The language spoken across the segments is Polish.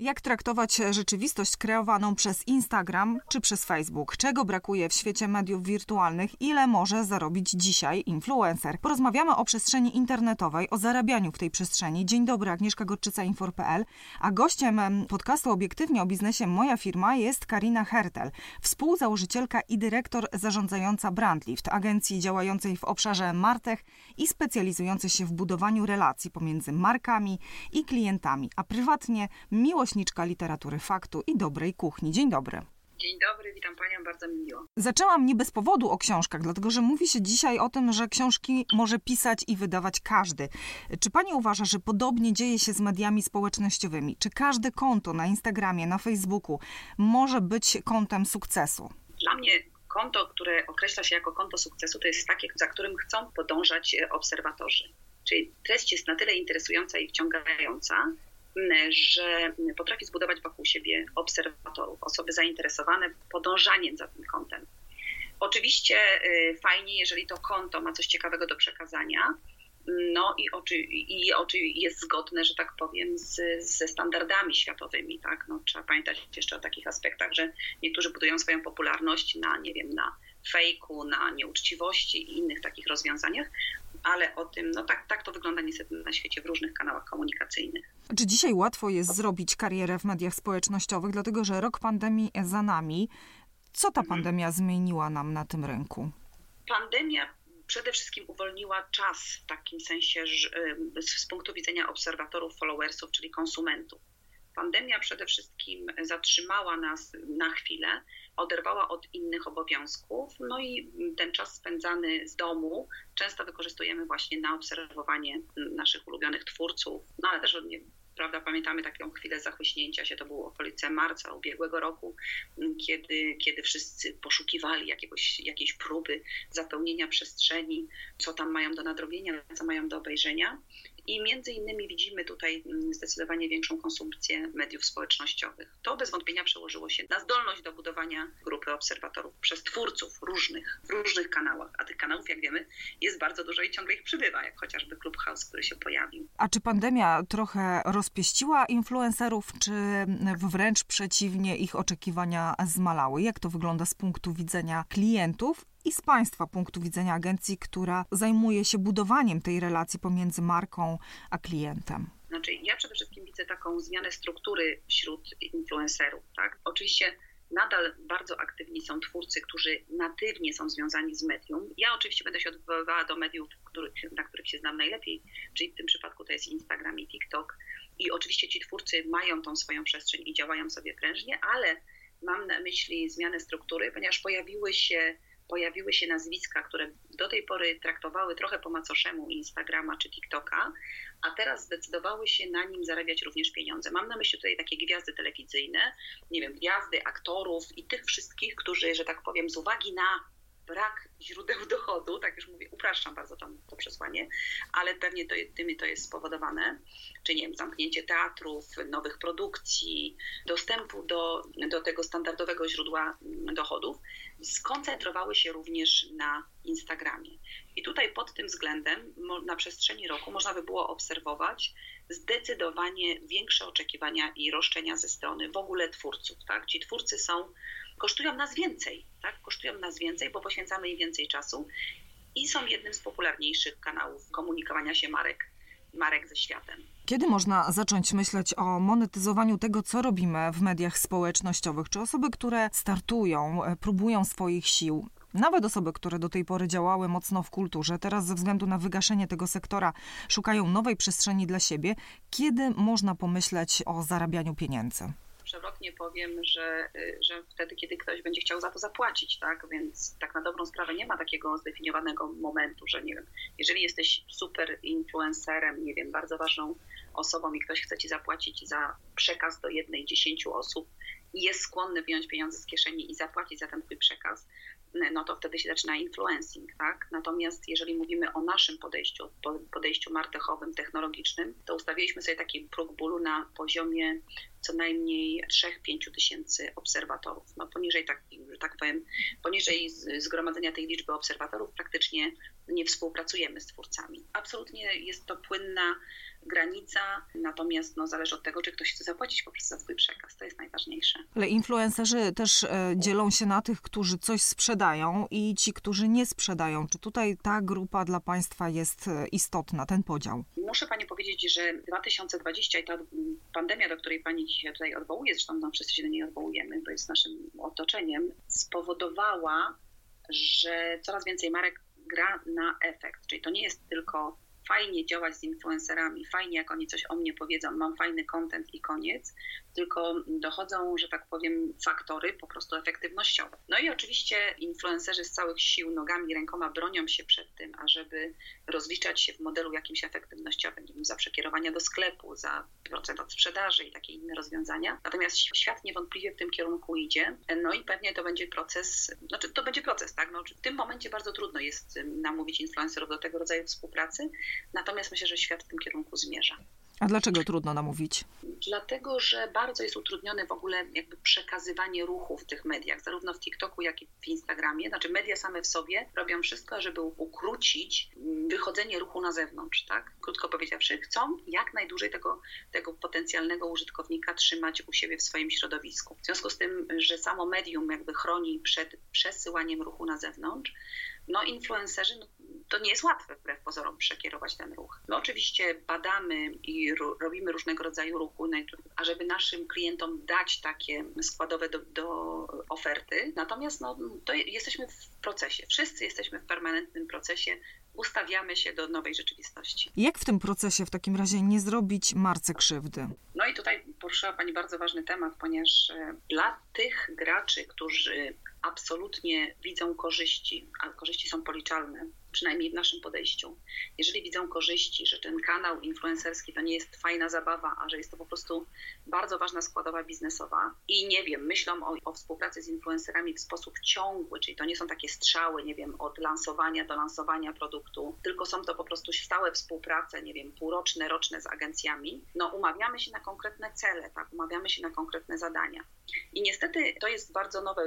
Jak traktować rzeczywistość kreowaną przez Instagram czy przez Facebook? Czego brakuje w świecie mediów wirtualnych? Ile może zarobić dzisiaj influencer? Porozmawiamy o przestrzeni internetowej, o zarabianiu w tej przestrzeni. Dzień dobry, Agnieszka Gorczyca, Infor.pl. A gościem podcastu Obiektywnie o biznesie Moja firma jest Karina Hertel, współzałożycielka i dyrektor zarządzająca Brandlift, agencji działającej w obszarze Martech i specjalizującej się w budowaniu relacji pomiędzy markami i klientami, a prywatnie miłość miłośniczka literatury faktu i dobrej kuchni. Dzień dobry. Dzień dobry, witam Panią, bardzo mi miło. Zaczęłam nie bez powodu o książkach, dlatego że mówi się dzisiaj o tym, że książki może pisać i wydawać każdy. Czy Pani uważa, że podobnie dzieje się z mediami społecznościowymi? Czy każde konto na Instagramie, na Facebooku może być kontem sukcesu? Dla mnie konto, które określa się jako konto sukcesu, to jest takie, za którym chcą podążać obserwatorzy. Czyli treść jest na tyle interesująca i wciągająca, że potrafi zbudować wokół siebie obserwatorów, osoby zainteresowane podążaniem za tym kontem. Oczywiście y, fajnie, jeżeli to konto ma coś ciekawego do przekazania, no i, oczy, i oczy jest zgodne, że tak powiem, z, ze standardami światowymi. Tak? No, trzeba pamiętać jeszcze o takich aspektach, że niektórzy budują swoją popularność na, nie wiem, na fejku, na nieuczciwości i innych takich rozwiązaniach, ale o tym, no tak, tak to wygląda niestety na świecie w różnych kanałach komunikacyjnych. Czy dzisiaj łatwo jest zrobić karierę w mediach społecznościowych, dlatego że rok pandemii za nami? Co ta mhm. pandemia zmieniła nam na tym rynku? Pandemia przede wszystkim uwolniła czas w takim sensie że, z punktu widzenia obserwatorów, followersów, czyli konsumentów. Pandemia przede wszystkim zatrzymała nas na chwilę, oderwała od innych obowiązków, no i ten czas spędzany z domu często wykorzystujemy właśnie na obserwowanie naszych ulubionych twórców, no ale też nie, prawda, pamiętamy taką chwilę zachłyśnięcia się, to było okolice marca ubiegłego roku, kiedy, kiedy wszyscy poszukiwali jakiegoś, jakiejś próby zapełnienia przestrzeni, co tam mają do nadrobienia, co mają do obejrzenia. I między innymi widzimy tutaj mm, zdecydowanie większą konsumpcję mediów społecznościowych. To bez wątpienia przełożyło się na zdolność do budowania grupy obserwatorów przez twórców różnych, w różnych kanałach. A tych kanałów, jak wiemy, jest bardzo dużo i ciągle ich przybywa, jak chociażby Clubhouse, który się pojawił. A czy pandemia trochę rozpieściła influencerów, czy wręcz przeciwnie, ich oczekiwania zmalały? Jak to wygląda z punktu widzenia klientów i z Państwa punktu widzenia agencji, która zajmuje się budowaniem tej relacji pomiędzy marką a klientem? Znaczy, ja przede wszystkim widzę taką zmianę struktury wśród influencerów. Tak? Oczywiście nadal bardzo aktywni są twórcy, którzy natywnie są związani z medium. Ja oczywiście będę się odwoływała do mediów, których, na których się znam najlepiej, czyli w tym przypadku to jest Instagram i TikTok. I oczywiście ci twórcy mają tą swoją przestrzeń i działają sobie prężnie, ale mam na myśli zmianę struktury, ponieważ pojawiły się pojawiły się nazwiska, które do tej pory traktowały trochę po macoszemu Instagrama czy TikToka, a teraz zdecydowały się na nim zarabiać również pieniądze. Mam na myśli tutaj takie gwiazdy telewizyjne, nie wiem, gwiazdy, aktorów i tych wszystkich, którzy, że tak powiem, z uwagi na brak źródeł dochodu, tak już mówię, upraszczam bardzo to, to przesłanie, ale pewnie to, to jest spowodowane, czy nie wiem, zamknięcie teatrów, nowych produkcji, dostępu do, do tego standardowego źródła dochodów, skoncentrowały się również na Instagramie. I tutaj pod tym względem na przestrzeni roku można by było obserwować zdecydowanie większe oczekiwania i roszczenia ze strony w ogóle twórców. Tak? Ci twórcy są kosztują nas więcej, tak? Kosztują nas więcej, bo poświęcamy im więcej czasu i są jednym z popularniejszych kanałów komunikowania się marek, marek ze światem. Kiedy można zacząć myśleć o monetyzowaniu tego, co robimy w mediach społecznościowych? Czy osoby, które startują, e, próbują swoich sił, nawet osoby, które do tej pory działały mocno w kulturze, teraz ze względu na wygaszenie tego sektora szukają nowej przestrzeni dla siebie, kiedy można pomyśleć o zarabianiu pieniędzy? Przewrotnie powiem, że, y, że wtedy, kiedy ktoś będzie chciał za to zapłacić, tak? Więc tak na dobrą sprawę nie ma takiego zdefiniowanego momentu, że nie wiem, jeżeli jesteś super influencerem, nie wiem, bardzo ważną osobą i ktoś chce ci zapłacić za przekaz do jednej, dziesięciu osób i jest skłonny wyjąć pieniądze z kieszeni i zapłacić za ten twój przekaz, no to wtedy się zaczyna influencing, tak? Natomiast jeżeli mówimy o naszym podejściu, podejściu martechowym, technologicznym, to ustawiliśmy sobie taki próg bólu na poziomie co najmniej 3-5 tysięcy obserwatorów. No poniżej, tak, tak powiem, poniżej zgromadzenia tej liczby obserwatorów praktycznie nie współpracujemy z twórcami. Absolutnie jest to płynna granica, natomiast no, zależy od tego, czy ktoś chce zapłacić po prostu za swój przekaz. To jest najważniejsze. Ale influencerzy też e, dzielą się na tych, którzy coś sprzedają i ci, którzy nie sprzedają. Czy tutaj ta grupa dla Państwa jest e, istotna, ten podział? Muszę Pani powiedzieć, że 2020 i ta pandemia, do której Pani dzisiaj tutaj odwołuje, zresztą no, wszyscy się do niej odwołujemy, bo jest naszym otoczeniem, spowodowała, że coraz więcej marek gra na efekt. Czyli to nie jest tylko fajnie działać z influencerami, fajnie jak oni coś o mnie powiedzą, mam fajny content i koniec, tylko dochodzą, że tak powiem, faktory po prostu efektywnościowe. No i oczywiście influencerzy z całych sił nogami, rękoma bronią się przed tym, ażeby rozliczać się w modelu jakimś efektywnościowym, za przekierowania do sklepu, za procent od sprzedaży i takie inne rozwiązania. Natomiast świat niewątpliwie w tym kierunku idzie, no i pewnie to będzie proces, znaczy to będzie proces, tak? No, w tym momencie bardzo trudno jest namówić influencerów do tego rodzaju współpracy, natomiast myślę, że świat w tym kierunku zmierza. A dlaczego trudno namówić? Dlatego, że bardzo jest utrudnione w ogóle jakby przekazywanie ruchu w tych mediach, zarówno w TikToku, jak i w Instagramie. Znaczy media same w sobie robią wszystko, żeby ukrócić wychodzenie ruchu na zewnątrz, tak? Krótko powiedziawszy, chcą jak najdłużej tego, tego potencjalnego użytkownika trzymać u siebie w swoim środowisku. W związku z tym, że samo medium jakby chroni przed przesyłaniem ruchu na zewnątrz, no influencerzy no, to nie jest łatwe wbrew pozorom przekierować ten ruch. My oczywiście badamy i robimy różnego rodzaju ruchu, ażeby naszym klientom dać takie składowe do, do oferty. Natomiast no, to jesteśmy w procesie. Wszyscy jesteśmy w permanentnym procesie ustawiamy się do nowej rzeczywistości. Jak w tym procesie w takim razie nie zrobić marce krzywdy? No i tutaj poruszyła Pani bardzo ważny temat, ponieważ e, dla tych graczy, którzy absolutnie widzą korzyści, a korzyści są policzalne, przynajmniej w naszym podejściu. Jeżeli widzą korzyści, że ten kanał influencerski to nie jest fajna zabawa, a że jest to po prostu bardzo ważna składowa biznesowa i nie wiem, myślą o, o współpracy z influencerami w sposób ciągły, czyli to nie są takie strzały, nie wiem, od lansowania do lansowania produktu, tylko są to po prostu stałe współprace, nie wiem, półroczne, roczne z agencjami, no umawiamy się na konkretne cele, tak, umawiamy się na konkretne zadania. I niestety to jest bardzo nowe,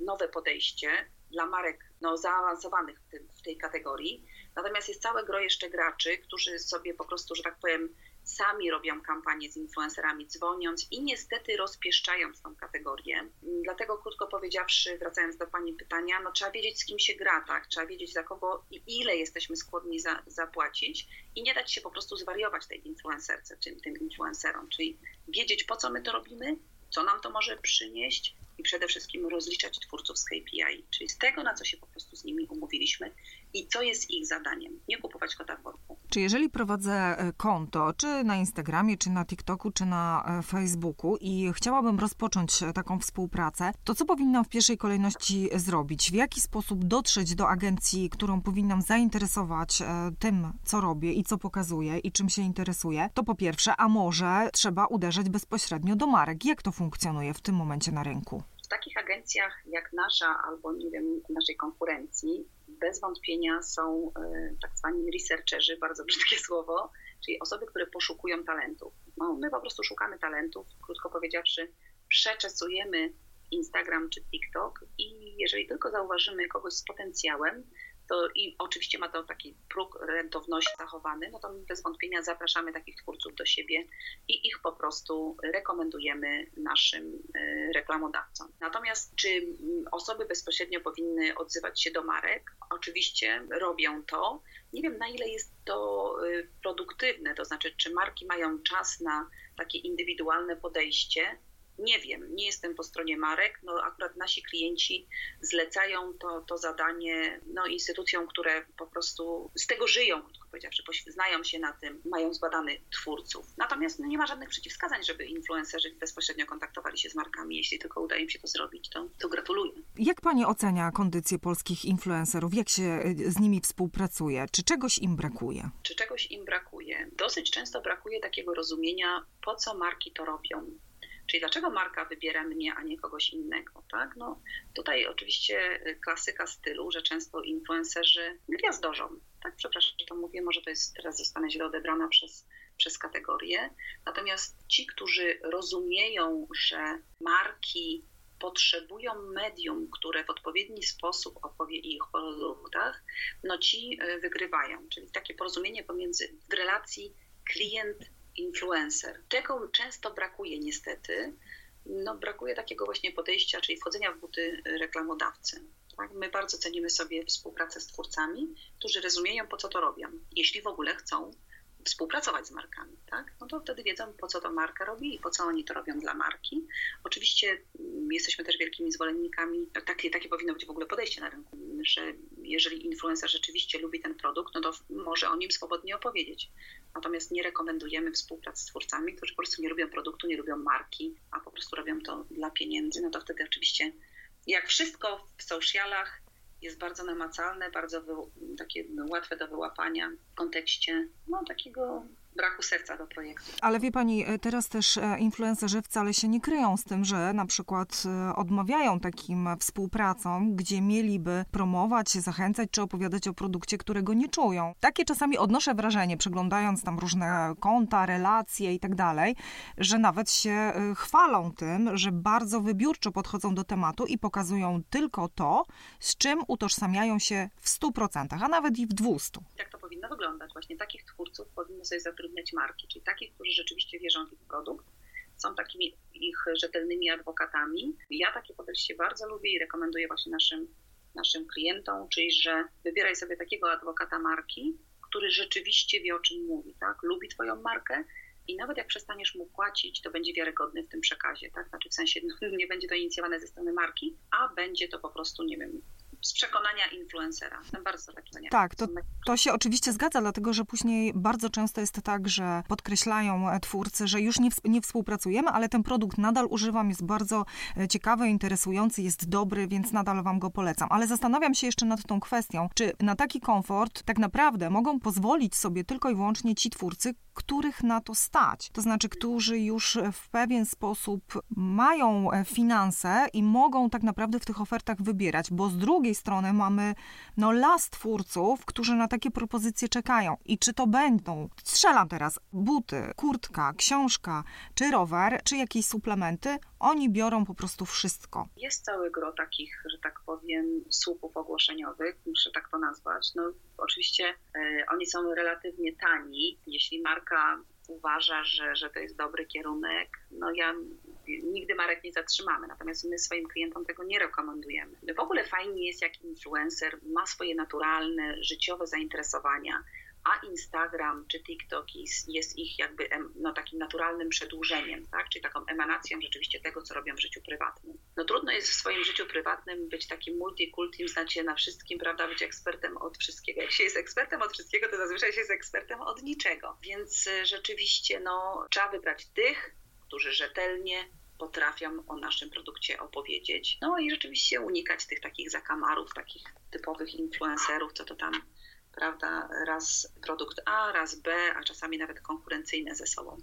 nowe podejście dla marek no, zaawansowanych w, tym, w tej kategorii. Natomiast jest całe gro jeszcze graczy, którzy sobie po prostu, że tak powiem, sami robią kampanię z influencerami, dzwoniąc i niestety rozpieszczając tą kategorię. Dlatego krótko powiedziawszy, wracając do Pani pytania, no trzeba wiedzieć z kim się gra, tak? Trzeba wiedzieć za kogo i ile jesteśmy skłonni za, zapłacić i nie dać się po prostu zwariować tej influencerce, czy tym influencerom, czyli wiedzieć po co my to robimy, co nam to może przynieść i przede wszystkim rozliczać twórców z KPI, czyli z tego, na co się po prostu z nimi umówiliśmy i co jest ich zadaniem. Nie kupować kota w worku. Czy jeżeli prowadzę e, konto, czy na Instagramie, czy na TikToku, czy na e, Facebooku i chciałabym rozpocząć e, taką współpracę, to co powinnam w pierwszej kolejności zrobić? W jaki sposób dotrzeć do agencji, którą powinnam zainteresować tym, co robię i co pokazuję i czym się interesuję? To po pierwsze, a może trzeba uderzać bezpośrednio do marek. Jak to funkcjonuje w tym momencie na rynku? W takich agencjach jak nasza albo nie wiem, naszej konkurencji bez wątpienia są e, tak zwani researcherzy, bardzo brzydkie słowo, czyli osoby, które poszukują talentów. No, my po prostu szukamy talentów, krótko powiedziawszy, przeczesujemy Instagram czy TikTok i jeżeli tylko zauważymy kogoś z potencjałem, to i oczywiście ma to taki próg rentowności zachowany, no to bez wątpienia zapraszamy takich twórców do siebie i ich po prostu rekomendujemy naszym e, reklamodawcom. Natomiast czy osoby bezpośrednio powinny odzywać się do marek? Oczywiście robią to. Nie wiem na ile jest to e, produktywne, to znaczy czy marki mają czas na takie indywidualne podejście, nie wiem, nie jestem po stronie marek. No, akurat nasi klienci zlecają to, to zadanie no, instytucjom, które po prostu z tego żyją, krótko powiedziawszy, znają się na tym, mają zbadanych twórców. Natomiast no, nie ma żadnych przeciwwskazań, żeby influencerzy bezpośrednio kontaktowali się z markami. Jeśli tylko udaje im się to zrobić, to, to gratuluję. Jak Pani ocenia kondycję polskich influencerów? Jak się y, z nimi współpracuje? Czy czegoś im brakuje? Czy czegoś im brakuje? Dosyć często brakuje takiego rozumienia, po co marki to robią Czyli dlaczego marka wybiera mnie, a nie kogoś innego, tak? No, tutaj oczywiście klasyka stylu, że często influencerzy gwiazdorzą, tak? Przepraszam, że to mówię, może to jest, teraz zostanę źle odebrana przez przez kategorie. Natomiast ci, którzy rozumieją, że marki potrzebują medium, które w odpowiedni sposób opowie ich produktach, no ci e, wygrywają. Czyli takie porozumienie pomiędzy w relacji klient-influencer. Tego często brakuje niestety. No, brakuje takiego właśnie podejścia, czyli wchodzenia w buty reklamodawcy. Tak? My bardzo cenimy sobie współpracę z twórcami, którzy rozumieją, po co to robią, jeśli w ogóle chcą współpracować z markami, tak? no to wtedy wiedzą, po co to marka robi i po co oni to robią dla marki. Oczywiście mm, jesteśmy też wielkimi zwolennikami, takie, takie powinno być w ogóle podejście na rynku, że jeżeli influencer rzeczywiście lubi ten produkt, no to może o nim swobodnie opowiedzieć. Natomiast nie rekomendujemy współpracy z twórcami, którzy po prostu nie lubią produktu, nie lubią marki, a po prostu robią to dla pieniędzy, no to wtedy oczywiście jak wszystko w socialach jest bardzo namacalne, bardzo wy, takie łatwe do wyłapania w kontekście no, takiego braku serca do projektu. Ale wie pani, e, teraz też e, influencerzy wcale się nie kryją z tym, że na przykład e, odmawiają takim współpracom, gdzie mieliby promować, zachęcać czy opowiadać o produkcie, którego nie czują. Takie czasami odnoszę wrażenie, przeglądając tam różne konta, relacje i tak dalej, że nawet się chwalą tym, że bardzo wybiórczo podchodzą do tematu i pokazują tylko to, z czym utożsamiają się w 100%, a nawet i w 200%. Jak to powinno wyglądać? Właśnie takich twórców powinno sobie zatrudnić zatrudniać marki, czyli takich, którzy rzeczywiście wierzą w ich produkt, są takimi ich rzetelnymi adwokatami. Ja takie podejście bardzo lubię i rekomenduję właśnie naszym, naszym klientom, czyli że wybieraj sobie takiego adwokata marki, który rzeczywiście wie o czym mówi, tak? Lubi Twoją markę i nawet jak przestaniesz mu płacić, to będzie wiarygodny w tym przekazie, tak? Znaczy w sensie no, nie będzie to inicjowane ze strony marki, a będzie to po prostu, nie wiem, z przekonania influencera. Jestem bardzo taki Tak, to, to się oczywiście zgadza, dlatego że później bardzo często jest tak, że podkreślają e, twórcy, że już nie, nie współpracujemy, ale ten produkt nadal używam, jest bardzo e, ciekawy, interesujący, jest dobry, więc nadal wam go polecam. Ale zastanawiam się jeszcze nad tą kwestią, czy na taki komfort tak naprawdę mogą pozwolić sobie tylko i wyłącznie ci twórcy, których na to stać. To znaczy, którzy już w pewien sposób mają e, finanse i mogą tak naprawdę w tych ofertach wybierać, bo z drugiej strony mamy no, las twórców, którzy na takie propozycje czekają. I czy to będą, strzelam teraz, buty, kurtka, książka, czy rower, czy jakieś suplementy, oni biorą po prostu wszystko. Jest cały gro takich, że tak powiem, słupów ogłoszeniowych, muszę tak to nazwać. No, oczywiście e, oni są relatywnie tani. Jeśli marka uważa, że, że to jest dobry kierunek, no ja nigdy marek nie zatrzymamy, natomiast my swoim klientom tego nie rekomendujemy. W ogóle fajnie jest, jak influencer ma swoje naturalne, życiowe zainteresowania, a Instagram czy TikTok jest ich jakby no, takim naturalnym przedłużeniem, tak? czyli taką emanacją rzeczywiście tego, co robią w życiu prywatnym. No trudno jest w swoim życiu prywatnym być takim multikultim, znać się na wszystkim, prawda, być ekspertem od wszystkiego. Jak się jest ekspertem od wszystkiego, to zazwyczaj się jest ekspertem od niczego. Więc y, rzeczywiście no, trzeba wybrać tych, którzy rzetelnie potrafią o naszym produkcie opowiedzieć. No i rzeczywiście unikać tych takich zakamarów, takich typowych influencerów, co to tam prawda, raz produkt A, raz B, a czasami nawet konkurencyjne ze sobą.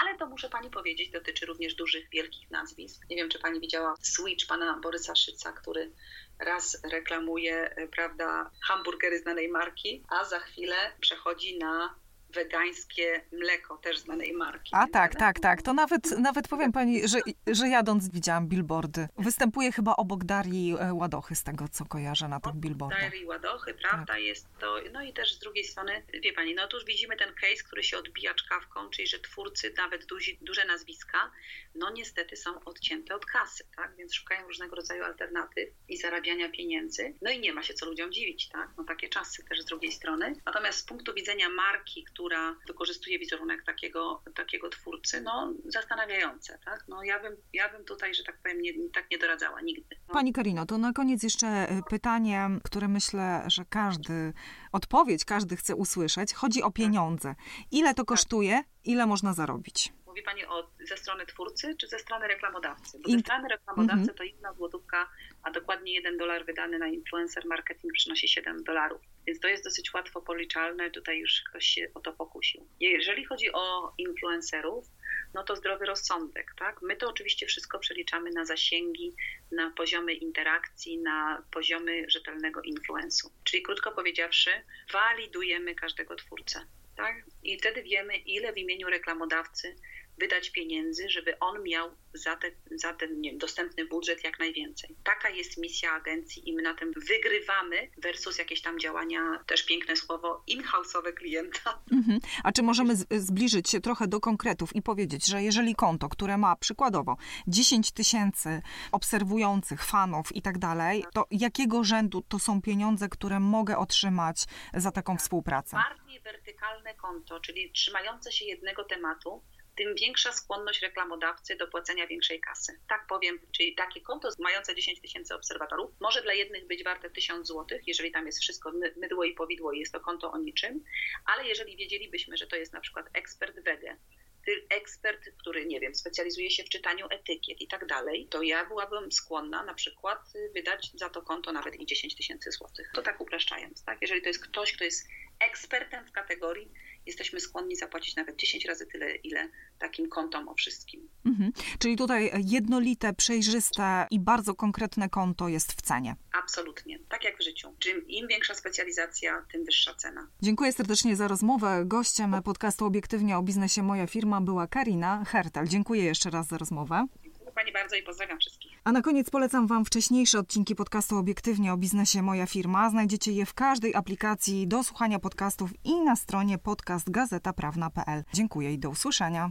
Ale to muszę Pani powiedzieć, dotyczy również dużych, wielkich nazwisk. Nie wiem, czy Pani widziała Switch pana Borysa Szyca, który raz reklamuje, prawda, hamburgery znanej marki, a za chwilę przechodzi na wegańskie mleko też znanej marki. A tak, tak, tak. To nawet, nawet powiem pani, że, że jadąc widziałam billboardy. Występuje chyba obok Darii e, Ładochy, z tego co kojarzę na tych billboardach. Darii Ładochy, prawda, tak. jest to. No i też z drugiej strony, wie pani, no tu widzimy ten case, który się odbija czkawką, czyli że twórcy, nawet duzi, duże nazwiska, no niestety są odcięte od kasy, tak, więc szukają różnego rodzaju alternatyw i zarabiania pieniędzy. No i nie ma się co ludziom dziwić, tak, no takie czasy też z drugiej strony. Natomiast z punktu widzenia marki, która wykorzystuje wizerunek takiego, takiego twórcy, no zastanawiające, tak? No ja bym, ja bym tutaj, że tak powiem, nie, tak nie doradzała nigdy. No. Pani Karino, to na koniec jeszcze e, pytanie, które myślę, że każdy, odpowiedź każdy chce usłyszeć. Chodzi o pieniądze. Ile to tak. kosztuje? Ile można zarobić? Mówi Pani o, ze strony twórcy czy ze strony reklamodawcy? Bo ze strony reklamodawcy to jedna złotówka, a dokładnie jeden dolar wydany na influencer marketing przynosi 7 dolarów. Więc to jest dosyć łatwo policzalne, tutaj już ktoś się o to pokusił. Jeżeli chodzi o influencerów, no to zdrowy rozsądek, tak? My to oczywiście wszystko przeliczamy na zasięgi, na poziomy interakcji, na poziomy rzetelnego influensu. Czyli krótko powiedziawszy, walidujemy każdego twórcę tak? I wtedy wiemy, ile w imieniu reklamodawcy wydać pieniędzy, żeby on miał za, te, za ten dostępny budżet jak najwięcej. Taka jest misja agencji i my na tym wygrywamy versus jakieś tam działania, też piękne słowo, in-house'owe klienta. Mhm. A czy możemy zbliżyć się trochę do konkretów i powiedzieć, że jeżeli konto, które ma przykładowo 10 tysięcy obserwujących, fanów i tak dalej, to jakiego rzędu to są pieniądze, które mogę otrzymać za taką tak. współpracę? Bardziej wertykalne konto, czyli trzymające się jednego tematu, tym większa skłonność reklamodawcy do płacenia większej kasy. Tak powiem, czyli takie konto mające 10 tysięcy obserwatorów może dla jednych być warte 1000 zł, jeżeli tam jest wszystko mydło i powidło i jest to konto o niczym, ale jeżeli wiedzielibyśmy, że to jest na przykład ekspert wege, ekspert, który, nie wiem, specjalizuje się w czytaniu etykiet i tak dalej, to ja byłabym skłonna na przykład wydać za to konto nawet i 10 tysięcy złotych. To tak upraszczając, tak? Jeżeli to jest ktoś, kto jest ekspertem w kategorii, jesteśmy skłonni zapłacić nawet 10 razy tyle, ile takim kontom o wszystkim. Mhm. Czyli tutaj jednolite, przejrzyste i bardzo konkretne konto jest w cenie. Absolutnie, tak jak w życiu. Czym im większa specjalizacja, tym wyższa cena. Dziękuję serdecznie za rozmowę. Gościem podcastu Obiektywnie o biznesie Moja Firma była Karina Hertel. Dziękuję jeszcze raz za rozmowę. Dziękuję Pani bardzo i pozdrawiam wszystkich. A na koniec polecam Wam wcześniejsze odcinki podcastu Obiektywnie o biznesie Moja Firma. Znajdziecie je w każdej aplikacji do słuchania podcastów i na stronie podcastgazetaprawna.pl. Dziękuję i do usłyszenia.